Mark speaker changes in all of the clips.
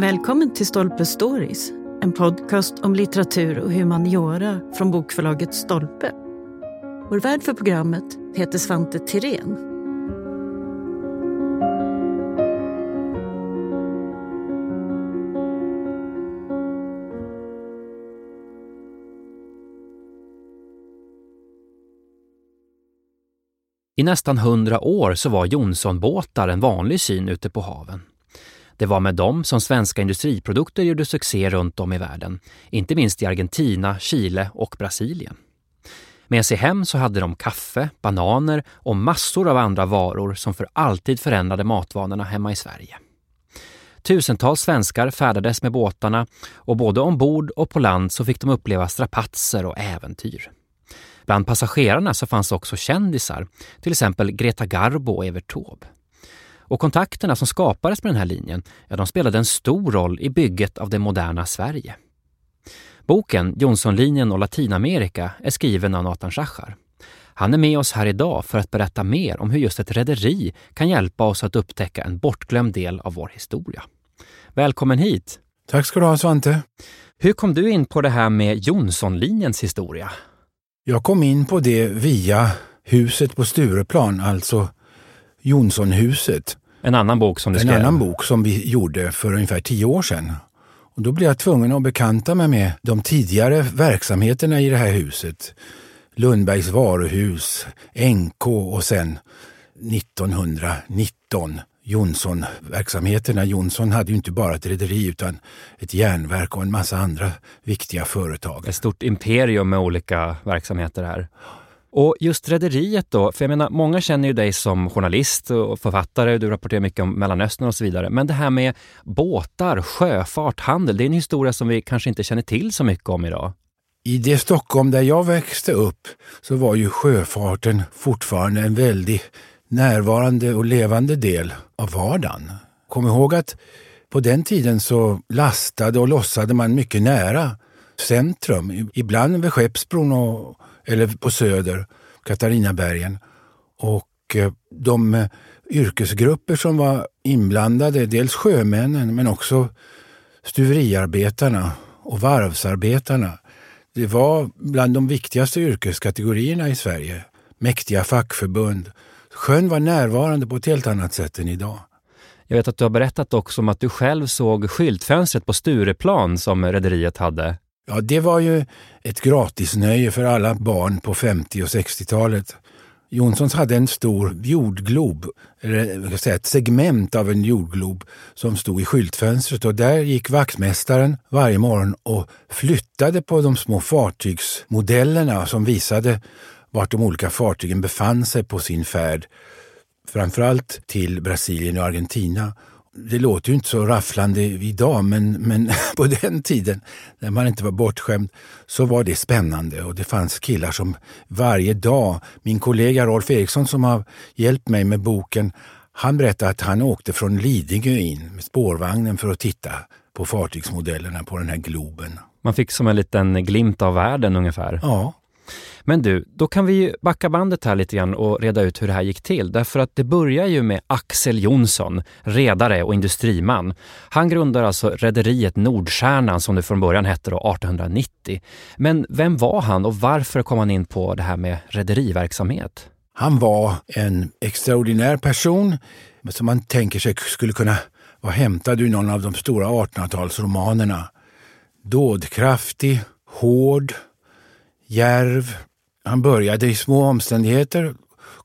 Speaker 1: Välkommen till Stolpe Stories, en podcast om litteratur och humaniora från bokförlaget Stolpe. Vår värd för programmet heter Svante Tirén.
Speaker 2: I nästan hundra år så var Jonssonbåtar en vanlig syn ute på haven. Det var med dem som svenska industriprodukter gjorde succé runt om i världen, inte minst i Argentina, Chile och Brasilien. Med sig hem så hade de kaffe, bananer och massor av andra varor som för alltid förändrade matvanorna hemma i Sverige. Tusentals svenskar färdades med båtarna och både ombord och på land så fick de uppleva strapatser och äventyr. Bland passagerarna så fanns också kändisar, till exempel Greta Garbo och Evert Taube. Och kontakterna som skapades med den här linjen, ja, de spelade en stor roll i bygget av det moderna Sverige. Boken Jonssonlinjen och Latinamerika är skriven av Nathan Schachar. Han är med oss här idag för att berätta mer om hur just ett rederi kan hjälpa oss att upptäcka en bortglömd del av vår historia. Välkommen hit!
Speaker 3: Tack ska du ha Svante.
Speaker 2: Hur kom du in på det här med Jonssonlinjens historia?
Speaker 3: Jag kom in på det via huset på Stureplan, alltså Jonssonhuset.
Speaker 2: En annan bok som du skrev?
Speaker 3: En annan bok som vi gjorde för ungefär tio år sedan. Och då blev jag tvungen att bekanta mig med de tidigare verksamheterna i det här huset. Lundbergs varuhus, NK och sen 1919 Jonsson-verksamheterna. Jonsson hade ju inte bara ett rederi utan ett järnverk och en massa andra viktiga företag.
Speaker 2: Ett stort imperium med olika verksamheter här. Och just rederiet då, för jag menar många känner ju dig som journalist och författare, du rapporterar mycket om Mellanöstern och så vidare. Men det här med båtar, sjöfart, handel, det är en historia som vi kanske inte känner till så mycket om idag.
Speaker 3: I det Stockholm där jag växte upp så var ju sjöfarten fortfarande en väldigt närvarande och levande del av vardagen. Kom ihåg att på den tiden så lastade och lossade man mycket nära centrum, ibland vid Skeppsbron och eller på Söder, Katarinabergen. Och eh, de eh, yrkesgrupper som var inblandade, dels sjömännen men också stuveriarbetarna och varvsarbetarna. Det var bland de viktigaste yrkeskategorierna i Sverige. Mäktiga fackförbund. Sjön var närvarande på ett helt annat sätt än idag.
Speaker 2: Jag vet att du har berättat också om att du själv såg skyltfönstret på Stureplan som rederiet hade.
Speaker 3: Ja, det var ju ett gratisnöje för alla barn på 50 och 60-talet. Jonssons hade en stor jordglob, eller säga, ett segment av en jordglob som stod i skyltfönstret och där gick vaktmästaren varje morgon och flyttade på de små fartygsmodellerna som visade vart de olika fartygen befann sig på sin färd. Framförallt till Brasilien och Argentina det låter ju inte så rafflande idag, men, men på den tiden när man inte var bortskämd så var det spännande och det fanns killar som varje dag, min kollega Rolf Eriksson som har hjälpt mig med boken, han berättade att han åkte från Lidingö in med spårvagnen för att titta på fartygsmodellerna på den här Globen.
Speaker 2: Man fick som en liten glimt av världen ungefär.
Speaker 3: Ja,
Speaker 2: men du, då kan vi backa bandet här lite grann och reda ut hur det här gick till. Därför att det börjar ju med Axel Jonsson, redare och industriman. Han grundar alltså rederiet Nordstjärnan som det från början hette då 1890. Men vem var han och varför kom han in på det här med rederiverksamhet?
Speaker 3: Han var en extraordinär person som man tänker sig skulle kunna vara hämtad ur någon av de stora 1800-talsromanerna. Dådkraftig, hård, järv. Han började i små omständigheter,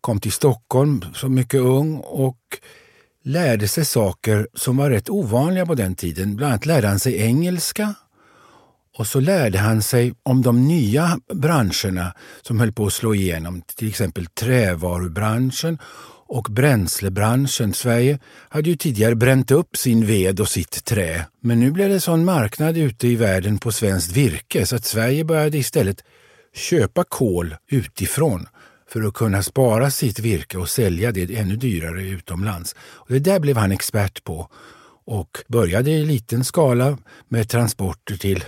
Speaker 3: kom till Stockholm som mycket ung och lärde sig saker som var rätt ovanliga på den tiden. Bland annat lärde han sig engelska och så lärde han sig om de nya branscherna som höll på att slå igenom, till exempel trävarubranschen och bränslebranschen. Sverige hade ju tidigare bränt upp sin ved och sitt trä, men nu blev det sån marknad ute i världen på svenskt virke så att Sverige började istället köpa kol utifrån för att kunna spara sitt virke och sälja det ännu dyrare utomlands. Och det där blev han expert på och började i liten skala med transporter till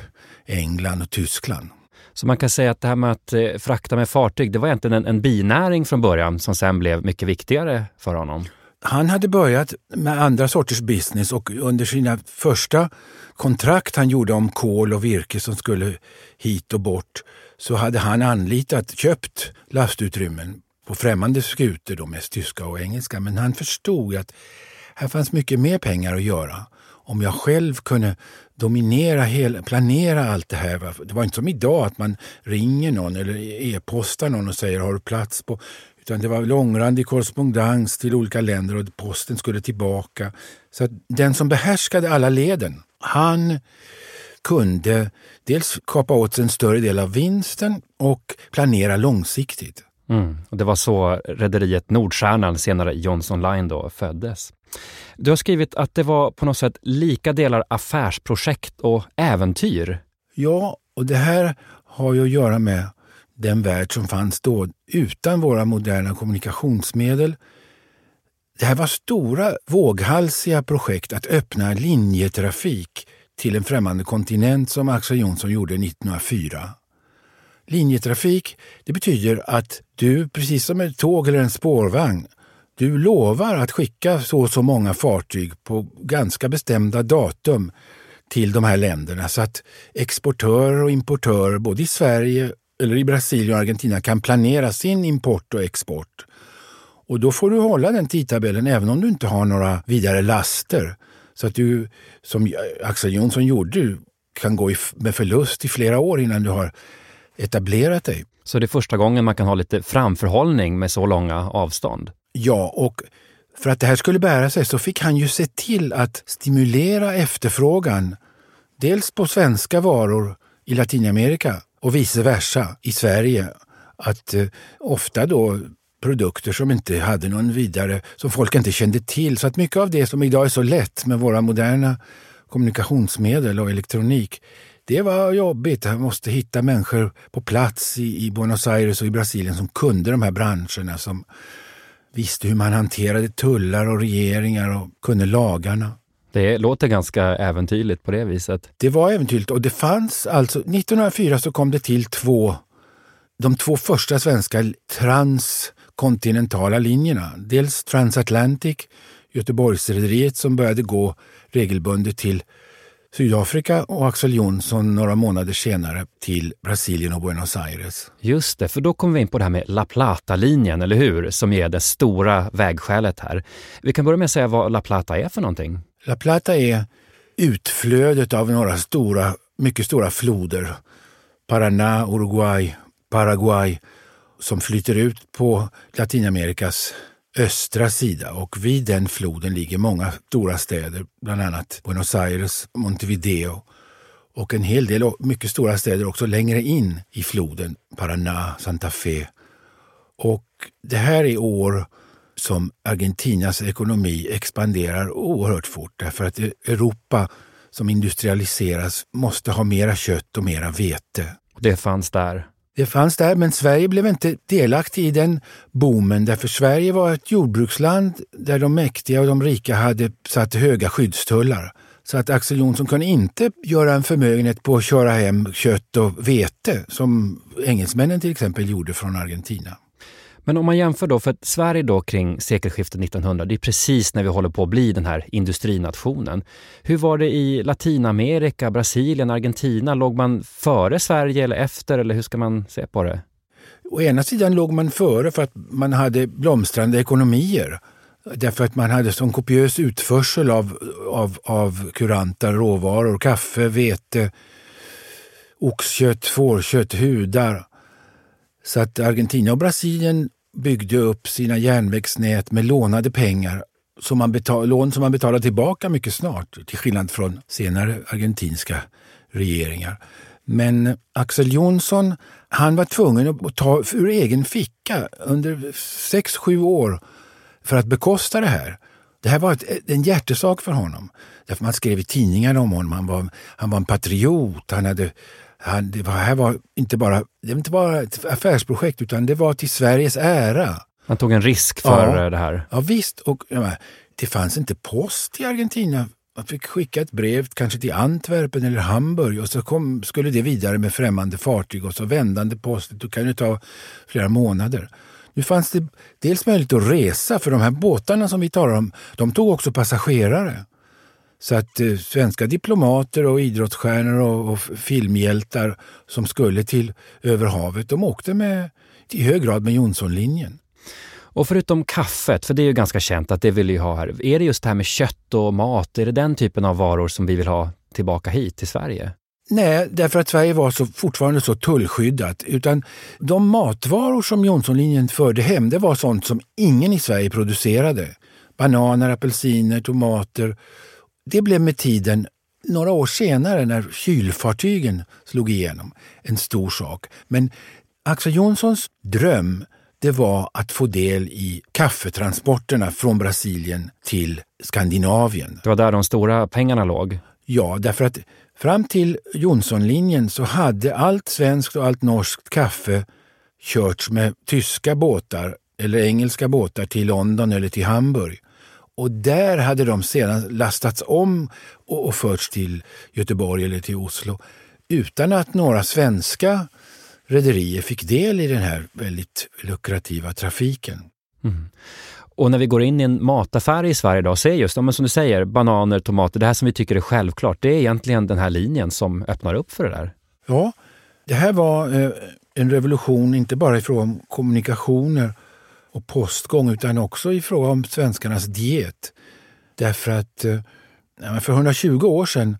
Speaker 3: England och Tyskland.
Speaker 2: Så man kan säga att det här med att eh, frakta med fartyg, det var egentligen en, en binäring från början som sen blev mycket viktigare för honom?
Speaker 3: Han hade börjat med andra sorters business och under sina första kontrakt han gjorde om kol och virke som skulle hit och bort så hade han anlitat, köpt lastutrymmen på främmande skutor, då mest tyska och engelska. Men han förstod att här fanns mycket mer pengar att göra. Om jag själv kunde dominera, hela, planera allt det här. Det var inte som idag att man ringer någon eller e-postar någon och säger har du plats på utan det var långrandig korrespondens till olika länder och posten skulle tillbaka. Så att den som behärskade alla leden, han kunde dels kapa åt sig en större del av vinsten och planera långsiktigt.
Speaker 2: Mm. Och det var så rederiet Nordstjärnan, senare Johnson Line, då, föddes. Du har skrivit att det var på något sätt lika delar affärsprojekt och äventyr.
Speaker 3: Ja, och det här har ju att göra med den värld som fanns då utan våra moderna kommunikationsmedel. Det här var stora våghalsiga projekt att öppna linjetrafik till en främmande kontinent som Axel Jonsson gjorde 1904. Linjetrafik det betyder att du, precis som ett tåg eller en spårvagn, du lovar att skicka så och så många fartyg på ganska bestämda datum till de här länderna så att exportörer och importörer både i Sverige eller i Brasilien och Argentina kan planera sin import och export. Och då får du hålla den tidtabellen även om du inte har några vidare laster. Så att du, som Axel Jonsson gjorde, kan gå med förlust i flera år innan du har etablerat dig.
Speaker 2: Så det är första gången man kan ha lite framförhållning med så långa avstånd?
Speaker 3: Ja, och för att det här skulle bära sig så fick han ju se till att stimulera efterfrågan. Dels på svenska varor i Latinamerika och vice versa i Sverige. Att eh, ofta då produkter som inte hade någon vidare, som folk inte kände till. Så att mycket av det som idag är så lätt med våra moderna kommunikationsmedel och elektronik, det var jobbigt. Man måste hitta människor på plats i, i Buenos Aires och i Brasilien som kunde de här branscherna, som visste hur man hanterade tullar och regeringar och kunde lagarna.
Speaker 2: Det låter ganska äventyrligt på det viset.
Speaker 3: Det var äventyrligt och det fanns alltså, 1904 så kom det till två, de två första svenska transkontinentala linjerna. Dels Transatlantic, Göteborgsrederiet som började gå regelbundet till Sydafrika och Axel Jonsson några månader senare till Brasilien och Buenos Aires.
Speaker 2: Just det, för då kommer vi in på det här med La Plata-linjen, eller hur? Som är det stora vägskälet här. Vi kan börja med att säga vad La Plata är för någonting.
Speaker 3: La Plata är utflödet av några stora, mycket stora floder. Paraná, Uruguay, Paraguay som flyter ut på Latinamerikas östra sida och vid den floden ligger många stora städer, bland annat Buenos Aires, Montevideo och en hel del mycket stora städer också längre in i floden, Paraná, Santa Fe. Och det här är år som Argentinas ekonomi expanderar oerhört fort därför att Europa som industrialiseras måste ha mera kött och mera vete.
Speaker 2: Det fanns där?
Speaker 3: Det fanns där, men Sverige blev inte delaktig i den boomen därför Sverige var ett jordbruksland där de mäktiga och de rika hade satt höga skyddstullar. Så att Axel Jonsson kunde inte göra en förmögenhet på att köra hem kött och vete som engelsmännen till exempel gjorde från Argentina.
Speaker 2: Men om man jämför då, för att Sverige då kring sekelskiftet 1900, det är precis när vi håller på att bli den här industrinationen. Hur var det i Latinamerika, Brasilien, Argentina? Låg man före Sverige eller efter eller hur ska man se på det?
Speaker 3: Å ena sidan låg man före för att man hade blomstrande ekonomier. Därför att man hade sån kopiös utförsel av, av, av kuranta råvaror, kaffe, vete, oxkött, fårkött, hudar. Så att Argentina och Brasilien byggde upp sina järnvägsnät med lånade pengar som man betal, lån som man betalade tillbaka mycket snart, till skillnad från senare argentinska regeringar. Men Axel Jonsson, han var tvungen att ta ur egen ficka under sex, sju år för att bekosta det här. Det här var ett, en hjärtesak för honom. Därför man skrev i tidningarna om honom. Han var, han var en patriot. Han hade han, det, var, här var inte bara, det var inte bara ett affärsprojekt utan det var till Sveriges ära.
Speaker 2: Man tog en risk för ja, det här?
Speaker 3: Ja visst, och ja, det fanns inte post i Argentina. Man fick skicka ett brev kanske till Antwerpen eller Hamburg och så kom, skulle det vidare med främmande fartyg och så vändande post. Det kan ju ta flera månader. Nu fanns det dels möjlighet att resa, för de här båtarna som vi talar om, de tog också passagerare. Så att eh, svenska diplomater och idrottsstjärnor och, och, filmhjältar som skulle till över havet, de åkte med, i hög grad med Jonssonlinjen.
Speaker 2: Och förutom kaffet, för det är ju ganska känt att det vill vi ha här. Är det just det här med kött och mat, är det den typen av varor som vi vill ha tillbaka hit till Sverige?
Speaker 3: Nej, därför att Sverige var så, fortfarande så tullskyddat. Utan de matvaror som Jonssonlinjen förde hem, det var sånt som ingen i Sverige producerade. Bananer, apelsiner, tomater. Det blev med tiden, några år senare när kylfartygen slog igenom, en stor sak. Men Axel Jonssons dröm det var att få del i kaffetransporterna från Brasilien till Skandinavien.
Speaker 2: Det var där de stora pengarna låg?
Speaker 3: Ja, därför att fram till Jonssonlinjen så hade allt svenskt och allt norskt kaffe körts med tyska båtar eller engelska båtar till London eller till Hamburg. Och där hade de sedan lastats om och, förts till Göteborg eller till Oslo utan att några svenska rederier fick del i den här väldigt lukrativa trafiken. Mm.
Speaker 2: Och när vi går in i en mataffär i Sverige idag så är just, som du säger, bananer, tomater, det här som vi tycker är självklart, det är egentligen den här linjen som öppnar upp för det där.
Speaker 3: Ja, det här var eh, en revolution, inte bara i fråga om kommunikationer och postgång, utan också i fråga om svenskarnas diet. Därför att eh, för 120 år sedan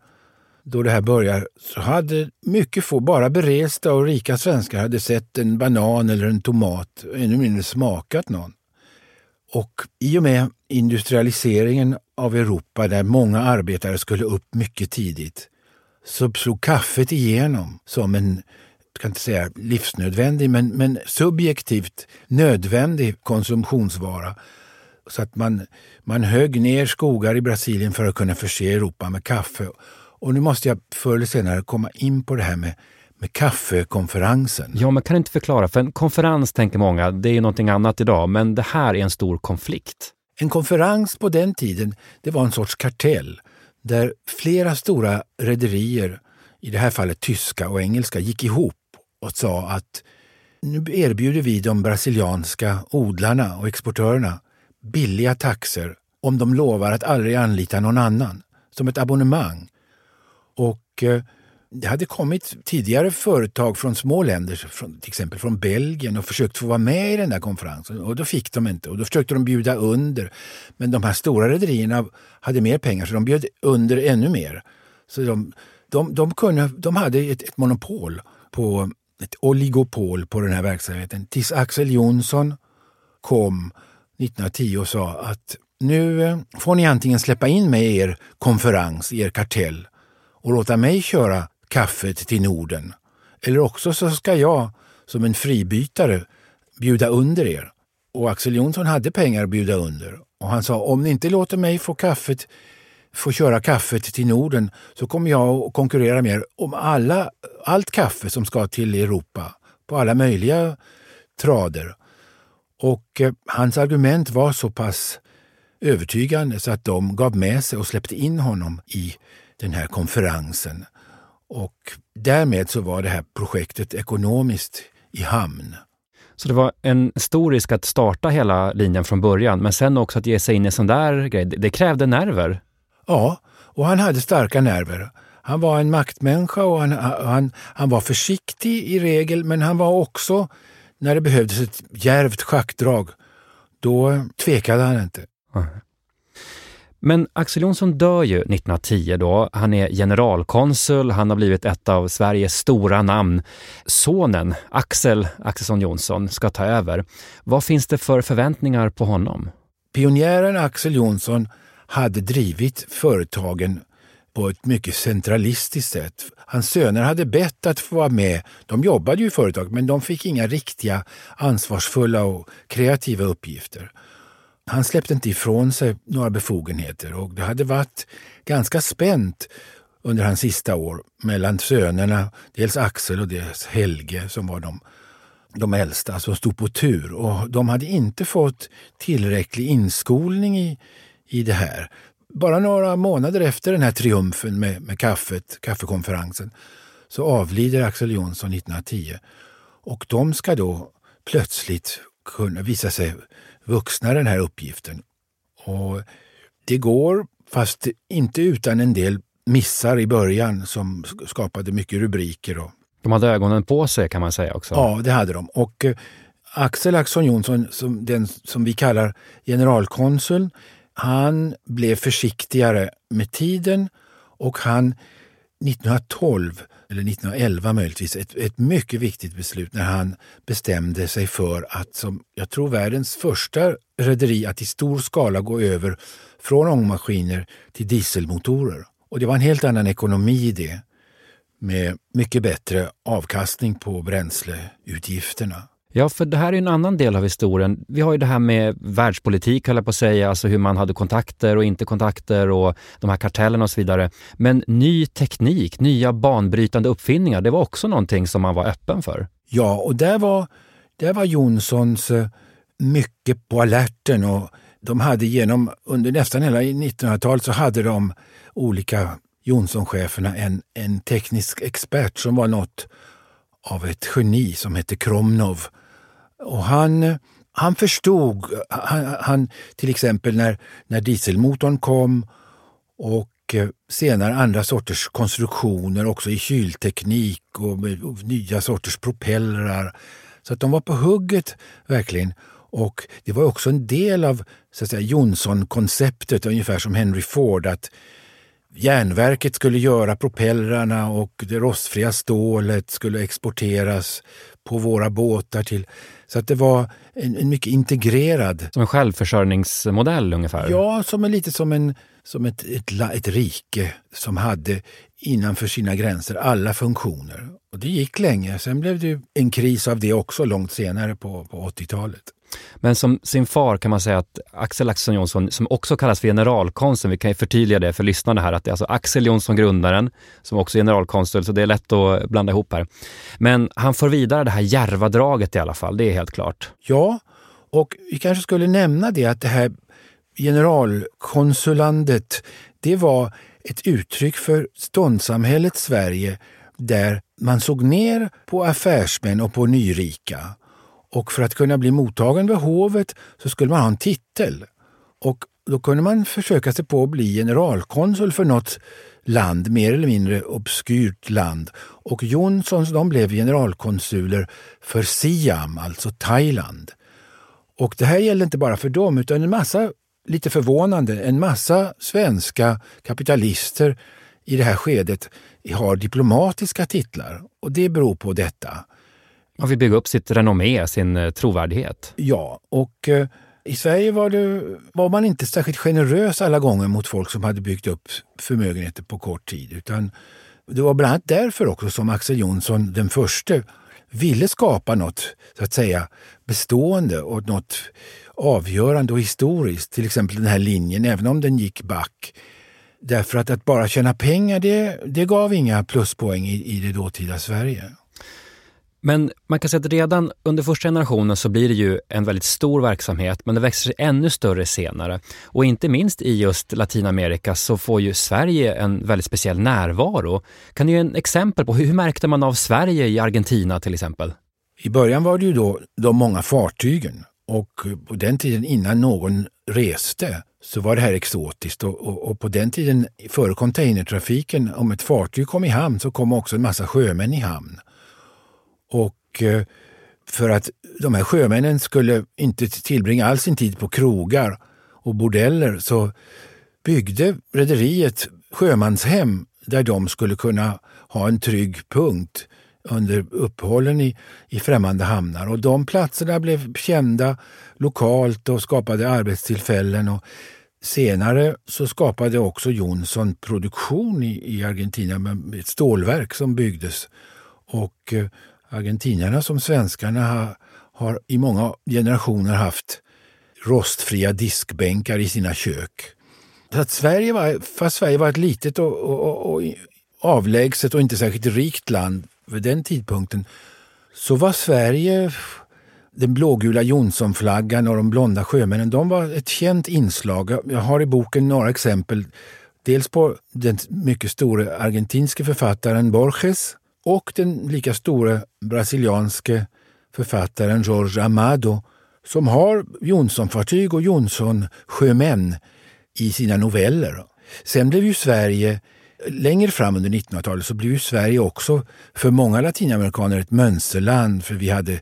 Speaker 3: då det här börjar så hade mycket få, bara beresta och rika svenskar hade sett en banan eller en tomat, ännu mindre smakat någon. Och i och med industrialiseringen av Europa där många arbetare skulle upp mycket tidigt så slog kaffet igenom som en, ska inte säga livsnödvändig, men, men subjektivt nödvändig konsumtionsvara. Så att man, man högg ner skogar i Brasilien för att kunna förse Europa med kaffe. Och nu måste jag förr eller senare komma in på det här med, med kaffekonferensen.
Speaker 2: Ja, men kan du inte förklara? För en konferens tänker många, det är någonting annat idag, men det här är en stor konflikt.
Speaker 3: En konferens på den tiden, det var en sorts kartell där flera stora rederier, i det här fallet tyska och engelska, gick ihop och sa att nu erbjuder vi de brasilianska odlarna och exportörerna billiga taxor om de lovar att aldrig anlita någon annan, som ett abonnemang. Och eh, det hade kommit tidigare företag från små länder, från, till exempel från Belgien och försökt få vara med i den där konferensen och då fick de inte och då försökte de bjuda under. Men de här stora rederierna hade mer pengar så de bjöd under ännu mer. Så de, de, de, kunde, de hade ett, ett monopol, på ett oligopol på den här verksamheten tills Axel Jonsson kom 1910 och sa att nu eh, får ni antingen släppa in mig i er konferens, i er kartell och låta mig köra kaffet till Norden. Eller också så ska jag som en fribytare bjuda under er. Och Axel Jonsson hade pengar att bjuda under. Och han sa om ni inte låter mig få kaffet få köra kaffet till Norden så kommer jag att konkurrera med er om alla, allt kaffe som ska till Europa på alla möjliga trader. Och eh, hans argument var så pass övertygande så att de gav med sig och släppte in honom i den här konferensen. Och därmed så var det här projektet ekonomiskt i hamn.
Speaker 2: Så det var en stor risk att starta hela linjen från början, men sen också att ge sig in i sån där grej, det krävde nerver?
Speaker 3: Ja, och han hade starka nerver. Han var en maktmänniska och han, han, han var försiktig i regel, men han var också, när det behövdes ett djärvt schackdrag, då tvekade han inte. Mm.
Speaker 2: Men Axel Jonsson dör ju 1910 då. Han är generalkonsul, han har blivit ett av Sveriges stora namn. Sonen, Axel Axelsson Jonsson, ska ta över. Vad finns det för förväntningar på honom?
Speaker 3: Pionjären Axel Jonsson hade drivit företagen på ett mycket centralistiskt sätt. Hans söner hade bett att få vara med. De jobbade ju i företaget, men de fick inga riktiga ansvarsfulla och kreativa uppgifter. Han släppte inte ifrån sig några befogenheter och det hade varit ganska spänt under hans sista år mellan sönerna, dels Axel och dels Helge som var de, de äldsta, som stod på tur. Och de hade inte fått tillräcklig inskolning i, i det här. Bara några månader efter den här triumfen med, med kaffet, kaffekonferensen så avlider Axel Jonsson 1910. Och de ska då plötsligt kunna visa sig vuxna den här uppgiften. Och det går, fast inte utan en del missar i början som skapade mycket rubriker. Och...
Speaker 2: De hade ögonen på sig kan man säga också.
Speaker 3: Ja, det hade de. Och eh, Axel Axon Jonsson, som, den som vi kallar generalkonsul, han blev försiktigare med tiden och han 1912 eller 1911 möjligtvis, ett, ett mycket viktigt beslut när han bestämde sig för att, som jag tror världens första rederi, att i stor skala gå över från ångmaskiner till dieselmotorer. Och det var en helt annan ekonomi i det, med mycket bättre avkastning på bränsleutgifterna.
Speaker 2: Ja, för det här är en annan del av historien. Vi har ju det här med världspolitik, höll jag på att säga, alltså hur man hade kontakter och inte kontakter och de här kartellerna och så vidare. Men ny teknik, nya banbrytande uppfinningar, det var också någonting som man var öppen för.
Speaker 3: Ja, och där var, där var Jonssons eh, mycket på alerten och de hade genom, under nästan hela 1900-talet så hade de olika Jonsson-cheferna en, en teknisk expert som var något av ett geni som hette Kromnov och han, han förstod, han, han, till exempel när, när dieselmotorn kom och eh, senare andra sorters konstruktioner också i kylteknik och, med, och nya sorters propellrar. Så att de var på hugget verkligen. Och det var också en del av Jonsson-konceptet, ungefär som Henry Ford, att järnverket skulle göra propellrarna och det rostfria stålet skulle exporteras på våra båtar till så att det var en, en mycket integrerad...
Speaker 2: Som en självförsörjningsmodell ungefär?
Speaker 3: Ja, som en, lite som, en, som ett, ett, ett rike som hade innanför sina gränser alla funktioner. Och det gick länge. Sen blev det en kris av det också långt senare på, på 80-talet.
Speaker 2: Men som sin far kan man säga att Axel Axelsson Jonsson, som också kallas för generalkonsul, vi kan ju förtydliga det för lyssnarna här, att det är alltså Axel Jonsson, grundaren, som också är generalkonsul, så det är lätt att blanda ihop här. Men han för vidare det här Järvadraget i alla fall, det är helt klart.
Speaker 3: Ja, och vi kanske skulle nämna det att det här generalkonsulandet, det var ett uttryck för ståndssamhället Sverige där man såg ner på affärsmän och på nyrika och för att kunna bli mottagen vid hovet så skulle man ha en titel. Och då kunde man försöka sig på att bli generalkonsul för något land, mer eller mindre obskyrt land. Och Jonssons de blev generalkonsuler för Siam, alltså Thailand. Och det här gällde inte bara för dem, utan en massa, lite förvånande, en massa svenska kapitalister i det här skedet har diplomatiska titlar. Och det beror på detta.
Speaker 2: Man vill bygga upp sitt renommé, sin eh, trovärdighet.
Speaker 3: Ja, och eh, i Sverige var, det, var man inte särskilt generös alla gånger mot folk som hade byggt upp förmögenheter på kort tid. Utan det var bland annat därför också som Axel Jonsson den förste ville skapa något så att säga bestående och något avgörande och historiskt. Till exempel den här linjen, även om den gick back. Därför att att bara tjäna pengar, det, det gav inga pluspoäng i, i det dåtida Sverige.
Speaker 2: Men man kan säga att redan under första generationen så blir det ju en väldigt stor verksamhet, men det växer sig ännu större senare. Och inte minst i just Latinamerika så får ju Sverige en väldigt speciell närvaro. Kan du ge en exempel på hur märkte man av Sverige i Argentina till exempel?
Speaker 3: I början var det ju då de många fartygen och på den tiden innan någon reste så var det här exotiskt och, och, och, på den tiden före containertrafiken, om ett fartyg kom i hamn så kom också en massa sjömän i hamn. Och eh, för att de här sjömännen skulle inte tillbringa all sin tid på krogar och bordeller så byggde rederiet sjömanshem där de skulle kunna ha en trygg punkt under uppehållen i, i främmande hamnar. Och de platserna blev kända lokalt och skapade arbetstillfällen. Och senare så skapade också Jonsson produktion i, i Argentina med ett stålverk som byggdes. Och eh, argentinarna som svenskarna har, har i många generationer haft rostfria diskbänkar i sina kök. Så att Sverige var, fast Sverige var ett litet och, och, och avlägset och inte särskilt rikt land vid den tidpunkten, så var Sverige, den blågula Jonssonflaggan och de blonda sjömännen, de var ett känt inslag. Jag har i boken några exempel. Dels på den mycket store argentinske författaren Borges och den lika store brasilianske författaren Jorge Amado som har Jonssonfartyg och Jonsson-sjömän i sina noveller. Sen blev ju Sverige, längre fram under 1900-talet, så blev ju Sverige också för många latinamerikaner ett mönsterland. För vi hade,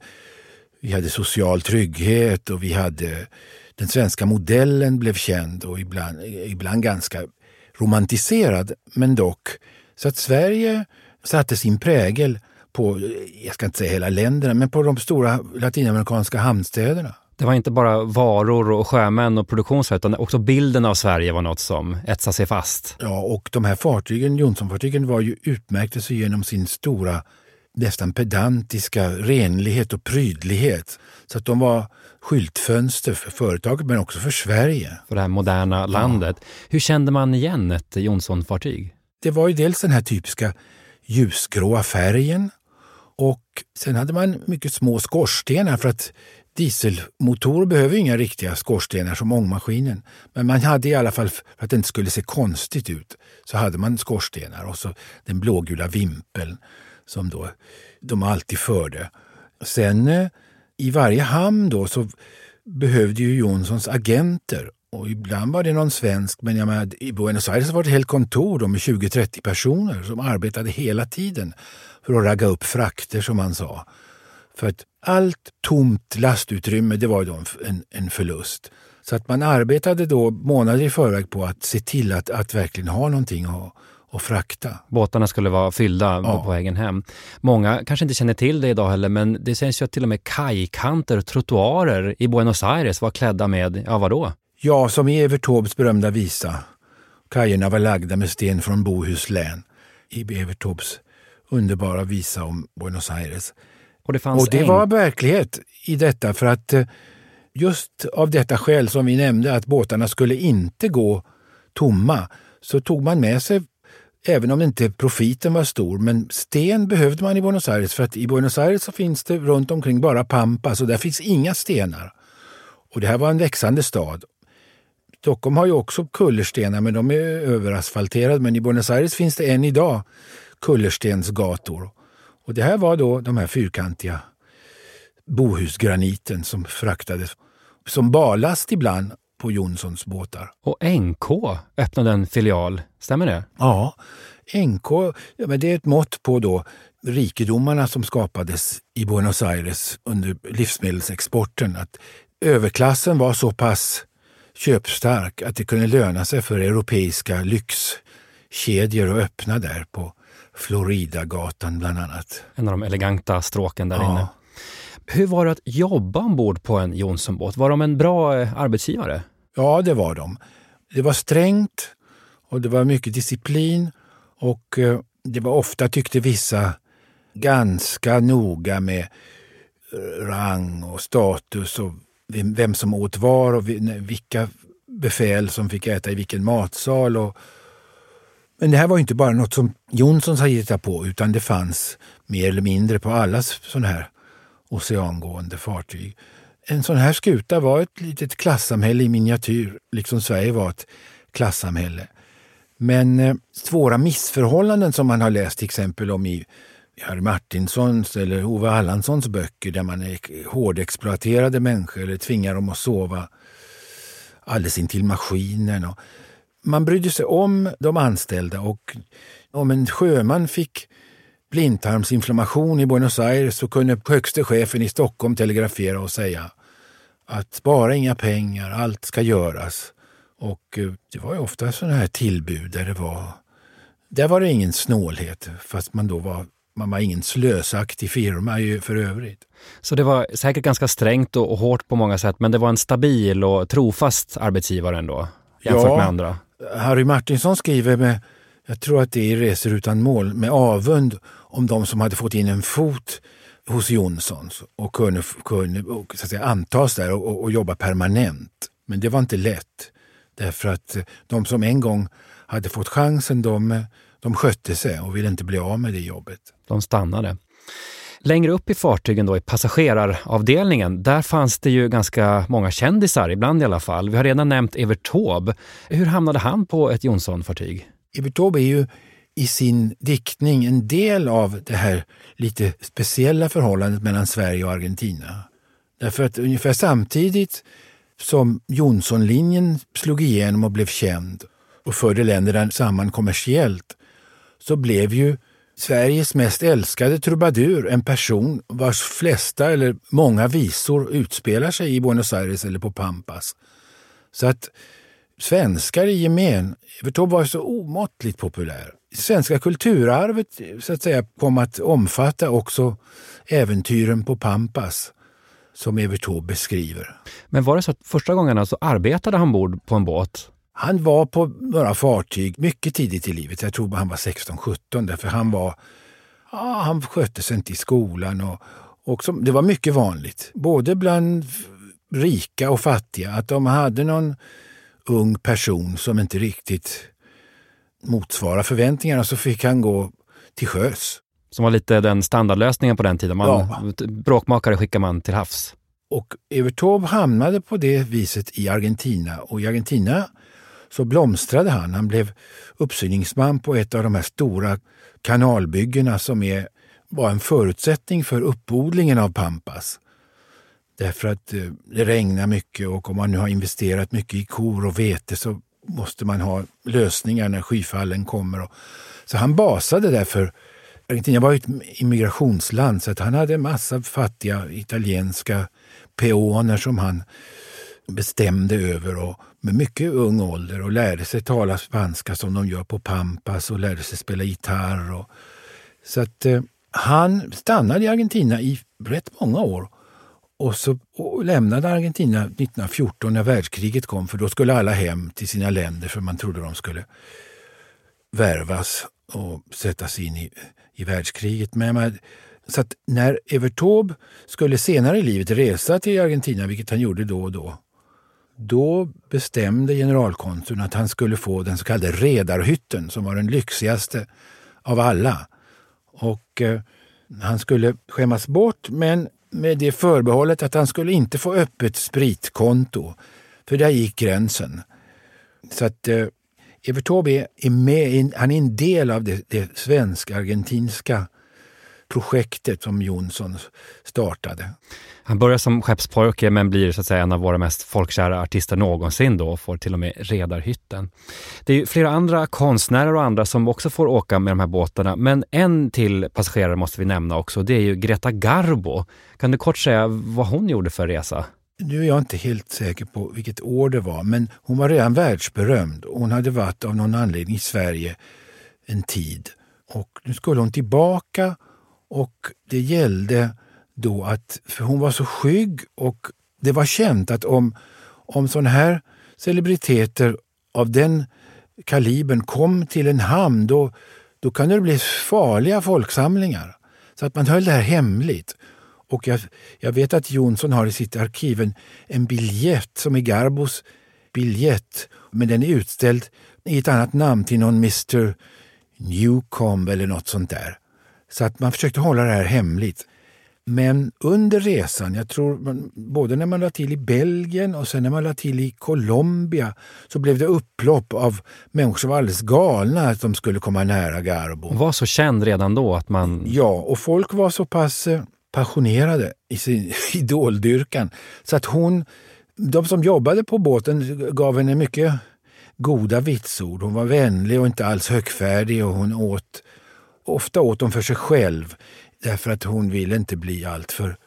Speaker 3: vi hade social trygghet och vi hade den svenska modellen blev känd och ibland, ibland ganska romantiserad, men dock. Så att Sverige satte sin prägel på, jag ska inte säga hela länderna, men på de stora latinamerikanska hamnstäderna.
Speaker 2: Det var inte bara varor och sjömän och produktionsfält, utan också bilden av Sverige var något som etsade sig fast.
Speaker 3: Ja, och de här fartygen, Jonssonfartygen, var ju utmärkte sig genom sin stora, nästan pedantiska renlighet och prydlighet. Så att de var skyltfönster för företaget, men också för Sverige.
Speaker 2: För det här moderna landet. Ja. Hur kände man igen ett Jonsson-fartyg?
Speaker 3: Det var ju dels den här typiska ljusgråa färgen och sen hade man mycket små skorstenar för att dieselmotorer behöver inga riktiga skorstenar som ångmaskinen. Men man hade i alla fall, för att det inte skulle se konstigt ut, så hade man skorstenar och så den blågula vimpeln som då de alltid förde. Sen eh, i varje hamn då så behövde ju Jonssons agenter och ibland var det någon svensk, men jag menar, i Buenos Aires var det ett helt kontor med 20-30 personer som arbetade hela tiden för att ragga upp frakter som man sa. För att allt tomt lastutrymme det var då en, en förlust. Så att man arbetade då månader i förväg på att se till att, att verkligen ha någonting att, att frakta.
Speaker 2: Båtarna skulle vara fyllda ja. på vägen hem. Många kanske inte känner till det idag heller, men det sägs ju att till och med kajkanter trottoarer i Buenos Aires var klädda med, ja vadå?
Speaker 3: Ja, som i Evert Taubes berömda visa. Kajerna var lagda med sten från Bohuslän i Evert Taubes underbara visa om Buenos Aires. Och det, och det en... var verklighet i detta för att eh, just av detta skäl som vi nämnde att båtarna skulle inte gå tomma så tog man med sig Även om inte profiten var stor, men sten behövde man i Buenos Aires för att i Buenos Aires så finns det runt omkring bara pampas och där finns inga stenar. Och det här var en växande stad. Stockholm har ju också kullerstenar men de är överasfalterade men i Buenos Aires finns det än idag kullerstensgator. Och det här var då de här fyrkantiga Bohusgraniten som fraktades som ballast ibland på Jonssons båtar.
Speaker 2: Och NK öppnade en filial, stämmer det?
Speaker 3: Ja, NK ja, men det är ett mått på då rikedomarna som skapades i Buenos Aires under livsmedelsexporten. Att överklassen var så pass köpstark att det kunde löna sig för europeiska lyxkedjor att öppna där på Floridagatan bland annat.
Speaker 2: En av de eleganta stråken där ja. inne. Hur var det att jobba ombord på en Johnsonbåt? Var de en bra eh, arbetsgivare?
Speaker 3: Ja, det var de. Det var strängt och det var mycket disciplin och eh, det var ofta, tyckte vissa, ganska noga med eh, rang och status och vem som åt var och vilka befäl som fick äta i vilken matsal. Och, men det här var inte bara något som Jonssons hade hittat på utan det fanns mer eller mindre på alla sådana här oceangående fartyg. En sån här skuta var ett litet klassamhälle i miniatyr, liksom Sverige var ett klassamhälle. Men eh, svåra missförhållanden som man har läst till exempel om i Harry Martinsons eller Ove Allanssons böcker där man är hårdexploaterade människor eller tvingar dem att sova alldeles intill maskinen. Och man brydde sig om de anställda och om en sjöman fick blindtarmsinflammation i Buenos Aires så kunde högste chefen i Stockholm telegrafera och säga att spara inga pengar, allt ska göras. Och eh, det var ju ofta sådana här tillbud där det var där var det ingen snålhet, fast man då var man var ingen slösaktig firma ju för övrigt.
Speaker 2: Så det var säkert ganska strängt och, hårt på många sätt, men det var en stabil och trofast arbetsgivare ändå, jämfört ja, med andra?
Speaker 3: Harry Martinsson skriver med, jag tror att det är Resor utan mål, med avund om de som hade fått in en fot hos Jonssons och kunde, kunde och, så att säga, antas där och, och jobba permanent. Men det var inte lätt. Därför att de som en gång hade fått chansen, de, de skötte sig och ville inte bli av med det jobbet.
Speaker 2: De stannade. Längre upp i fartygen då i passageraravdelningen, där fanns det ju ganska många kändisar, ibland i alla fall. Vi har redan nämnt Evert Taube. Hur hamnade han på ett Jonsson-fartyg?
Speaker 3: Evert Taube är ju i sin diktning en del av det här lite speciella förhållandet mellan Sverige och Argentina. Därför att ungefär samtidigt som Jonssonlinjen slog igenom och blev känd och förde länderna samman kommersiellt så blev ju Sveriges mest älskade trubadur en person vars flesta eller många visor utspelar sig i Buenos Aires eller på Pampas. Så att svenskar i gemen, Evert Taube var så omåttligt populär. Svenska kulturarvet så att säga, kom att omfatta också äventyren på Pampas som Evert Taube beskriver.
Speaker 2: Men var det så att första gången så arbetade han ombord på en båt?
Speaker 3: Han var på några fartyg mycket tidigt i livet. Jag tror han var 16-17 därför han var ja, han skötte sig inte i skolan. Och, och som, det var mycket vanligt, både bland rika och fattiga, att de hade någon ung person som inte riktigt motsvarar förväntningarna så fick han gå till sjös.
Speaker 2: Som var lite den standardlösningen på den tiden. Man,
Speaker 3: Ja.
Speaker 2: Bråkmakare skickar man till havs.
Speaker 3: Och Evert Taube hamnade på det viset i Argentina. Och i Argentina så blomstrade han. Han blev uppsyningsman på ett av de här stora kanalbyggena som är, var en förutsättning för uppodlingen av pampas. Därför att eh, det regnar mycket och om man nu har investerat mycket i kor och vete så måste man ha lösningar när skyfallen kommer. Så han basade därför Argentina var ju ett immigrationsland så att han hade en massa fattiga italienska peoner som han bestämde över och med mycket ung ålder och lärde sig tala spanska som de gör på Pampas och lärde sig spela gitarr. Och, så att eh, han stannade i Argentina i rätt många år och, så, och lämnade Argentina 1914 när världskriget kom för då skulle alla hem till sina länder för man trodde de skulle värvas och sättas in i, i världskriget. Men man, så att när Evert Taube skulle senare i livet resa till Argentina, vilket han gjorde då och då, då bestämde generalkonsuln att han skulle få den så kallade redarhytten som var den lyxigaste av alla. Och eh, han skulle skämmas bort men med det förbehållet att han skulle inte få öppet spritkonto. För där gick gränsen. Så att eh, Evert Taube är, är med, han är en del av det, det svensk-argentinska projektet som Jonsson startade.
Speaker 2: Han börjar som skeppspojke men blir så att säga en av våra mest folkkära artister någonsin då och får till och med redarhytten. Det är flera andra konstnärer och andra som också får åka med de här båtarna men en till passagerare måste vi nämna också. Det är ju Greta Garbo. Kan du kort säga vad hon gjorde för resa?
Speaker 3: Nu är jag inte helt säker på vilket år det var, men hon var redan världsberömd. Hon hade varit av någon anledning i Sverige en tid. Och nu skulle hon tillbaka och det gällde då att, för hon var så skygg och det var känt att om, om sådana här celebriteter av den kalibern kom till en hamn då, då kan det bli farliga folksamlingar. Så att man höll det här hemligt. Och jag, jag vet att Jonsson har i sitt arkiv en, en biljett som är Garbos biljett. Men den är utställd i ett annat namn till någon Mr Newcomb eller något sånt där. Så att man försökte hålla det här hemligt. Men under resan, jag tror man, både när man la till i Belgien och sen när man la till i Colombia så blev det upplopp av människor som var alldeles galna att de skulle komma nära Garbo.
Speaker 2: Hon var så känd redan då att man...
Speaker 3: Ja, och folk var så pass eh, passionerade i sin idoldyrkan så att hon, de som jobbade på båten gav henne mycket goda vitsord. Hon var vänlig och inte alls högfärdig och hon åt, ofta åt hon för sig själv därför att hon ville inte bli alltför,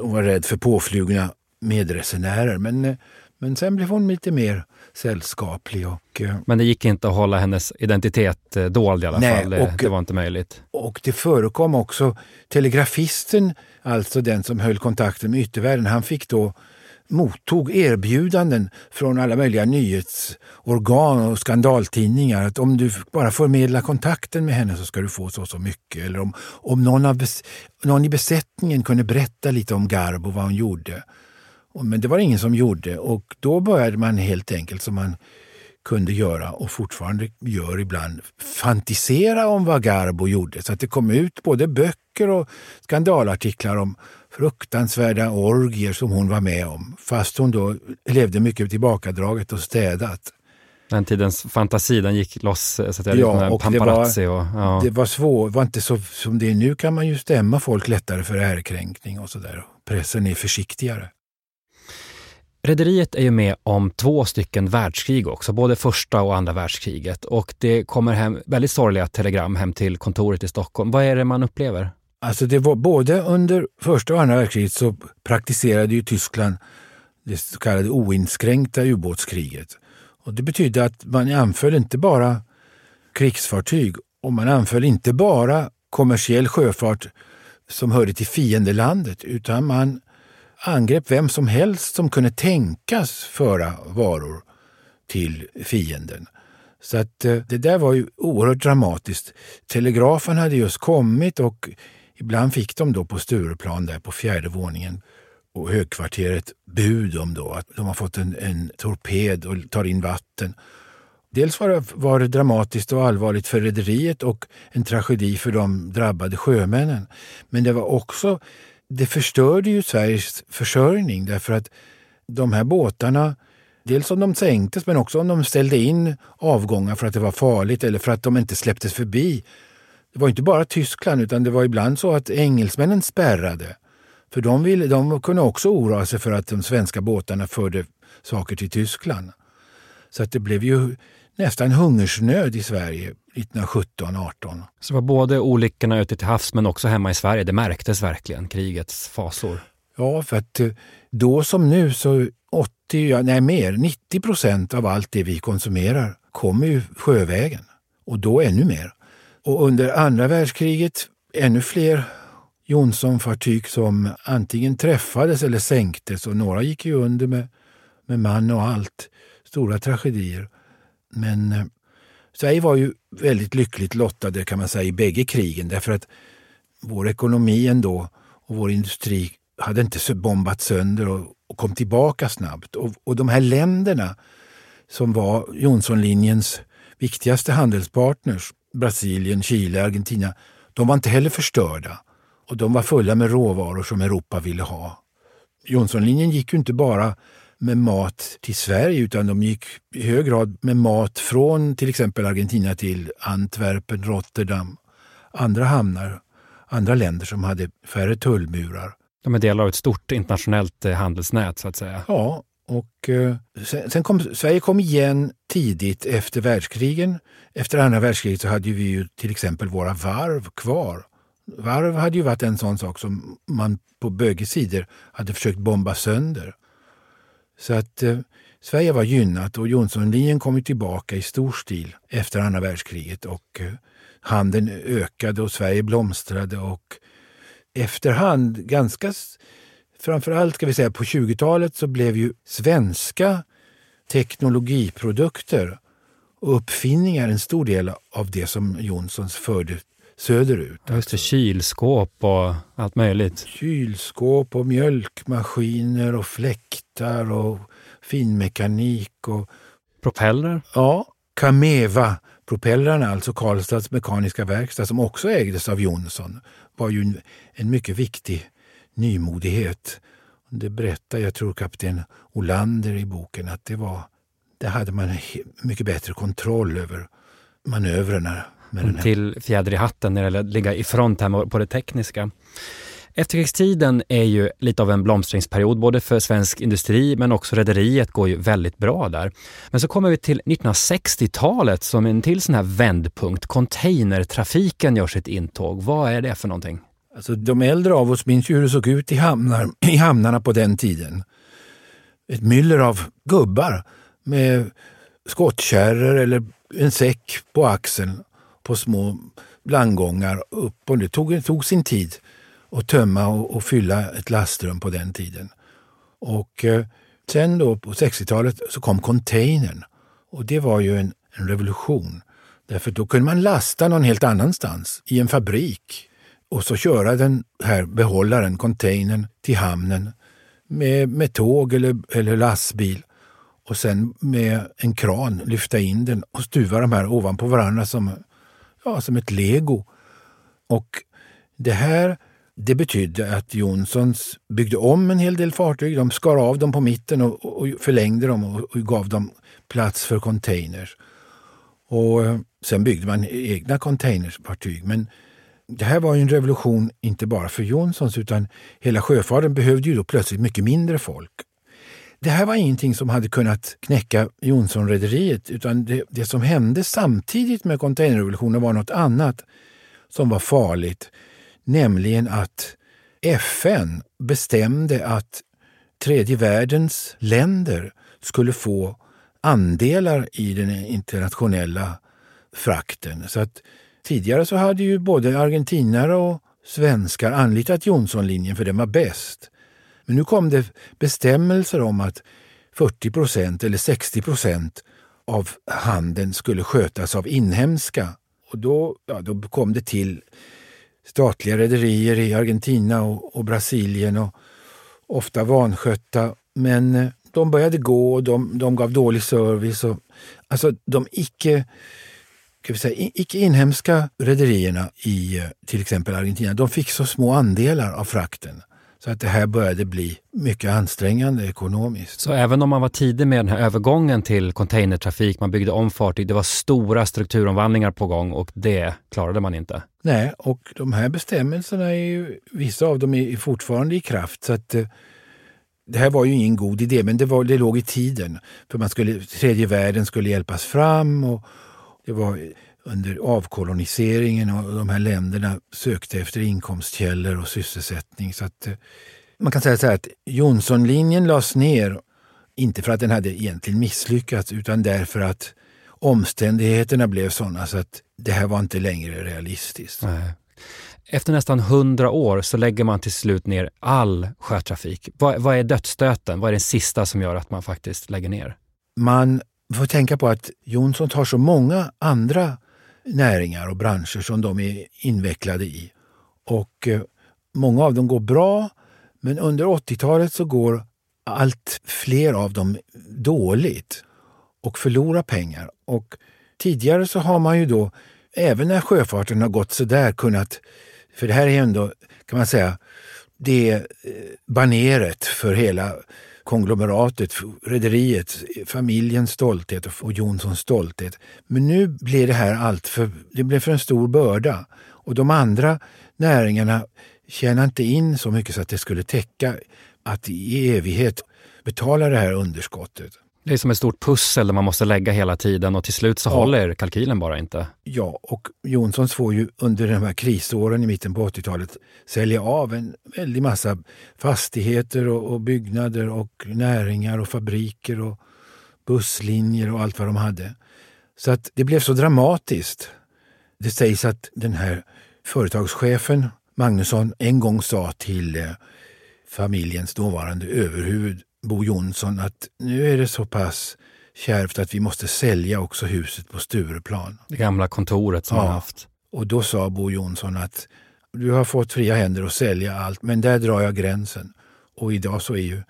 Speaker 3: hon var rädd för påflugna medresenärer. Men, eh, men sen blev hon lite mer sällskaplig och eh,
Speaker 2: Men det gick inte att hålla hennes identitet eh, dold i alla
Speaker 3: Nej,
Speaker 2: fall. Det,
Speaker 3: och-
Speaker 2: det var inte möjligt.
Speaker 3: Och det förekom också telegrafisten, alltså den som höll kontakten med yttervärlden, han fick då mottog erbjudanden från alla möjliga nyhetsorgan och skandaltidningar att om du bara förmedlar kontakten med henne så ska du få så och så mycket. Eller om, om någon, av någon i besättningen kunde berätta lite om Garbo, vad hon gjorde. Men det var ingen som gjorde och då började man helt enkelt som man kunde göra och fortfarande gör ibland fantisera om vad Garbo gjorde. Så att det kom ut både böcker och skandalartiklar om fruktansvärda orgier som hon var med om. Fast hon då levde mycket tillbakadraget och städat.
Speaker 2: Den tidens fantasi, den gick loss, så att säga,
Speaker 3: Ja, och det var-
Speaker 2: och, ja.
Speaker 3: Det var svårt, var inte så som det är nu kan man ju stämma folk lättare för ärekränkning och sådär. Pressen är försiktigare.
Speaker 2: Rederiet är ju med om två stycken världskrig också, både första och andra världskriget. Och det kommer hem väldigt sorgliga telegram hem till kontoret i Stockholm. Vad är det man upplever?
Speaker 3: Alltså det var både under första och andra världskriget så praktiserade ju Tyskland det så kallade oinskränkta ubåtskriget. Och det betydde att man anföll inte bara krigsfartyg och man anföll inte bara kommersiell sjöfart som hörde till fiendelandet utan man angrep vem som helst som kunde tänkas föra varor till fienden. Så att eh, det där var ju oerhört dramatiskt. Telegrafen hade just kommit och ibland fick de då på Stureplan där på fjärde våningen och högkvarteret bud om då att de har fått en, en torped och tar in vatten. Dels var det, var det dramatiskt och allvarligt för rederiet och en tragedi för de drabbade sjömännen. Men det var också, det förstörde ju Sveriges försörjning därför att de här båtarna, dels om de sänktes men också om de ställde in avgångar för att det var farligt eller för att de inte släpptes förbi. Det var inte bara Tyskland utan det var ibland så att engelsmännen spärrade. För de, ville, de kunde också oroa sig för att de svenska båtarna förde saker till Tyskland. Så att det blev ju nästan hungersnöd i Sverige 1917-18.
Speaker 2: Så det var både olyckorna ute till havs men också hemma i Sverige. Det märktes verkligen, krigets fasor.
Speaker 3: Ja, för att eh, då som nu så 80, ja, nej mer, 90 procent av allt det vi konsumerar kommer ju sjövägen. Och då ännu mer. Och under andra världskriget ännu fler Jonsson-fartyg som antingen träffades eller sänktes och några gick ju under med, med man och allt. Stora tragedier. Men eh, Sverige var ju väldigt lyckligt lottade kan man säga i bägge krigen därför att vår ekonomi ändå och vår industri hade inte bombat sönder och, och kom tillbaka snabbt. Och, och de här länderna som var Jonssonlinjens viktigaste handelspartners, Brasilien, Chile, Argentina, de var inte heller förstörda. Och de var fulla med råvaror som Europa ville ha. Jonssonlinjen gick ju inte bara med mat till Sverige utan de gick i hög grad med mat från till exempel Argentina till Antwerpen, Rotterdam, andra hamnar, andra länder som hade färre tullmurar.
Speaker 2: De är delar av ett stort internationellt eh, handelsnät så att säga.
Speaker 3: Ja, och eh, sen, sen kom Sverige kom igen tidigt efter världskrigen. Efter andra världskriget så hade vi ju till exempel våra varv kvar. Varv hade ju varit en sån sak som man på bägge sidor hade försökt bomba sönder. Så att eh, Sverige var gynnat och Jonssonlinjen kom ju tillbaka i stor stil efter andra världskriget och eh, handeln ökade och Sverige blomstrade och efterhand, ganska framförallt ska vi säga på 20-talet så blev ju svenska teknologiprodukter och uppfinningar en stor del av det som Jonssons förde söderut.
Speaker 2: Just det, kylskåp och allt möjligt.
Speaker 3: Kylskåp och mjölkmaskiner och fläktar och finmekanik och
Speaker 2: Propeller.
Speaker 3: ja, Kameva-propellrarna, alltså Karlstads mekaniska verkstad som också ägdes av Jonsson, var ju en, en mycket viktig nymodighet. Det berättar, jag tror, kapten Olander i boken att det var, där hade man mycket bättre kontroll över manövrerna. Med den här.
Speaker 2: till fjäder i hatten när det gäller att ligga i front här på det tekniska. Efterkrigstiden är ju lite av en blomstringsperiod både för svensk industri men också rederiet går ju väldigt bra där. Men så kommer vi till 1960-talet som en till sån här vändpunkt. Containertrafiken gör sitt intåg. Vad är det för någonting?
Speaker 3: Alltså, de äldre av oss minns ju hur det såg ut i, hamnar, i hamnarna på den tiden. Ett myller av gubbar med skottkärror eller en säck på axeln på små landgångar upp och det tog, tog sin tid att tömma och, och fylla ett lastrum på den tiden. Och eh, sen då på 60-talet så kom containern och det var ju en, en revolution. Därför då kunde man lasta någon helt annanstans, i en fabrik och så köra den här behållaren, containern, till hamnen med, med tåg eller, eller lastbil och sen med en kran lyfta in den och stuva de här ovanpå varandra som, ja, som ett lego. Och det här det betydde att Jonssons byggde om en hel del fartyg. De skar av dem på mitten och, och förlängde dem och, och gav dem plats för containers. Och eh, sen byggde man egna containersfartyg Men det här var en revolution inte bara för Johnsons utan hela sjöfarten behövde ju då plötsligt mycket mindre folk. Det här var ingenting som hade kunnat knäcka Johnsonrederiet utan det, det som hände samtidigt med containerrevolutionen var något annat som var farligt. Nämligen att FN bestämde att tredje världens länder skulle få andelar i den internationella frakten. Så att tidigare så hade ju både argentinare och svenskar anlitat Johnsonlinjen för den var bäst. Men nu kom det bestämmelser om att 40 procent eller 60 procent av handeln skulle skötas av inhemska. Och då, ja, då kom det till statliga rederier i Argentina och, och Brasilien och ofta vanskötta. Men eh, de började gå och de, de gav dålig service. Och, alltså de icke, ska vi säga, icke inhemska rederierna i eh, till exempel Argentina, de fick så små andelar av frakten. Så att det här började bli mycket ansträngande ekonomiskt.
Speaker 2: Så även om man var tidig med den här övergången till containertrafik, man byggde om fartyg, det var stora strukturomvandlingar på gång och det klarade man inte?
Speaker 3: Nej, och de här bestämmelserna, är ju, vissa av dem är fortfarande i kraft. Så att, eh, det här var ju ingen god idé, men det, var, det låg i tiden. För man skulle, tredje världen skulle hjälpas fram och det var under avkoloniseringen och de här länderna sökte efter inkomstkällor och sysselsättning. Så att, eh, man kan säga så här att Johnsonlinjen lades ner, inte för att den hade egentligen misslyckats, utan därför att omständigheterna blev sådana så att det här var inte längre realistiskt.
Speaker 2: Nej. Efter nästan hundra år så lägger man till slut ner all sjötrafik. Vad, vad är dödsstöten? Vad är det sista som gör att man faktiskt lägger ner?
Speaker 3: Man får tänka på att Jonsson har så många andra näringar och branscher som de är invecklade i. Och eh, många av dem går bra, men under 80-talet så går allt fler av dem dåligt och förlorar pengar. Och tidigare så har man ju då, även när sjöfarten har gått sådär, kunnat... För det här är ändå, kan man säga, det eh, är baneret för hela konglomeratet, rederiet, familjens stolthet och Jonssons stolthet. Men nu blir det här allt för, det blir för en stor börda. Och de andra näringarna tjänar inte in så mycket så att det skulle täcka att i evighet betala det här underskottet.
Speaker 2: Det är som ett stort pussel där man måste lägga hela tiden och till slut så ja. håller kalkylen bara inte.
Speaker 3: Ja, och Jonssons får ju under de här krisåren i mitten på 80-talet sälja av en väldig massa fastigheter och, och, byggnader och näringar och fabriker och busslinjer och allt vad de hade. Så att det blev så dramatiskt. Det sägs att den här företagschefen Magnusson en gång sa till eh, familjens dåvarande överhuvud Bo Jonsson att nu är det så pass kärvt att vi måste sälja också huset på Stureplan.
Speaker 2: Det gamla kontoret som ja. han haft.
Speaker 3: Och då sa Bo Jonsson att du har fått fria händer att sälja allt, men där drar jag gränsen. Och idag så är ju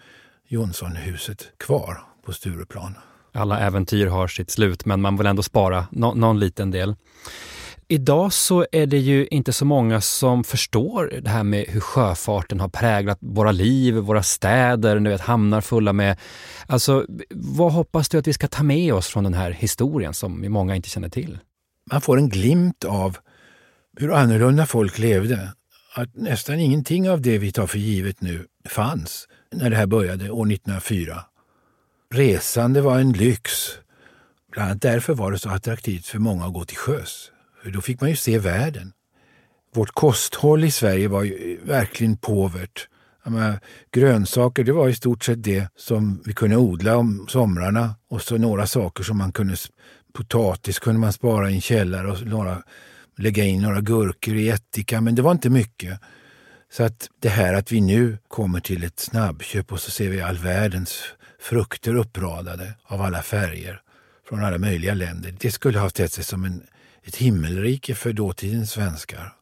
Speaker 3: Jonssonhuset kvar på Stureplan.
Speaker 2: Alla äventyr har sitt slut, men man vill ändå spara no någon liten del. Idag så är det ju inte så många som förstår det här med hur sjöfarten har präglat våra liv, våra städer, nu vet, hamnar fulla med... Alltså, vad hoppas du att vi ska ta med oss från den här historien som många inte känner till?
Speaker 3: Man får en glimt av hur annorlunda folk levde. Att nästan ingenting av det vi tar för givet nu fanns när det här började år 1904. Resande var en lyx. Bland annat därför var det så attraktivt för många att gå till sjöss. Då fick man ju se världen. Vårt kosthåll i Sverige var ju eh, verkligen påvert. Menar, grönsaker det var i stort sett det som vi kunde odla om somrarna och så några saker som man kunde... Potatis kunde man spara i en källare och några, lägga in några gurkor i ättika, men det var inte mycket. Så att det här att vi nu kommer till ett snabbköp och så ser vi all världens frukter uppradade av alla färger från alla möjliga länder. Det skulle ha tett sig som en ett himmelrike för dåtidens svenskar.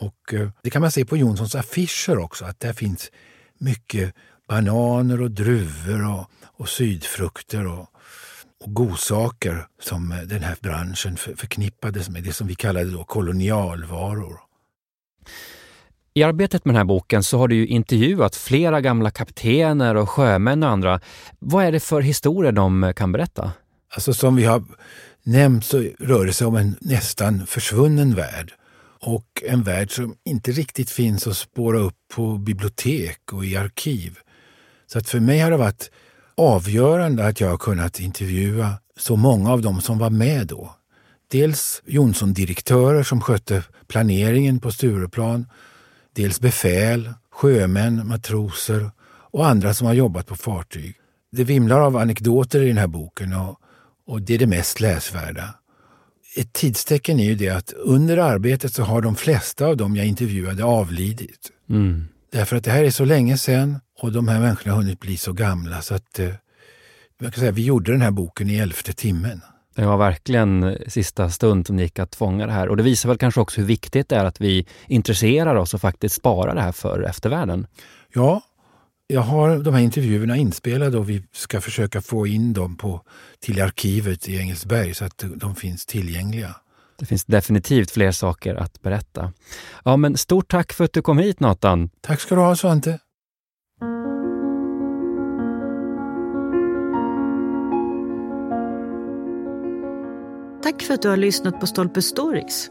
Speaker 3: Och eh, det kan man se på Jonssons affischer också, att där finns mycket bananer och druvor och, och sydfrukter och, och godsaker som eh, den här branschen för, förknippades med, det som vi kallade då kolonialvaror.
Speaker 2: I arbetet med den här boken så har du ju intervjuat flera gamla kaptener och sjömän och andra. Vad är det för historier de kan berätta?
Speaker 3: Alltså som vi har nämnt så rör det sig om en nästan försvunnen värld. Och en värld som inte riktigt finns att spåra upp på bibliotek och i arkiv. Så att för mig har det varit avgörande att jag har kunnat intervjua så många av dem som var med då. Dels Jonsson-direktörer som skötte planeringen på Stureplan, dels befäl, sjömän, matroser och andra som har jobbat på fartyg. Det vimlar av anekdoter i den här boken och, och det är det mest läsvärda. Ett tidstecken är ju det att under arbetet så har de flesta av dem jag intervjuade avlidit. Mm. Därför att det här är så länge sedan och de här människorna har hunnit bli så gamla så att eh, jag kan säga, vi gjorde den här boken i elfte timmen.
Speaker 2: Det var verkligen sista stund som det gick att fånga det här. Och det visar väl kanske också hur viktigt det är att vi intresserar oss och faktiskt sparar det här för eftervärlden.
Speaker 3: Ja, jag har de här intervjuerna inspelade och vi ska försöka få in dem på, till arkivet i Engelsberg så att de finns tillgängliga.
Speaker 2: Det finns definitivt fler saker att berätta. Ja, men stort tack för att du kom hit Nathan.
Speaker 3: Tack ska du ha Svante.
Speaker 1: Tack för att du har lyssnat på Stolpe Stories.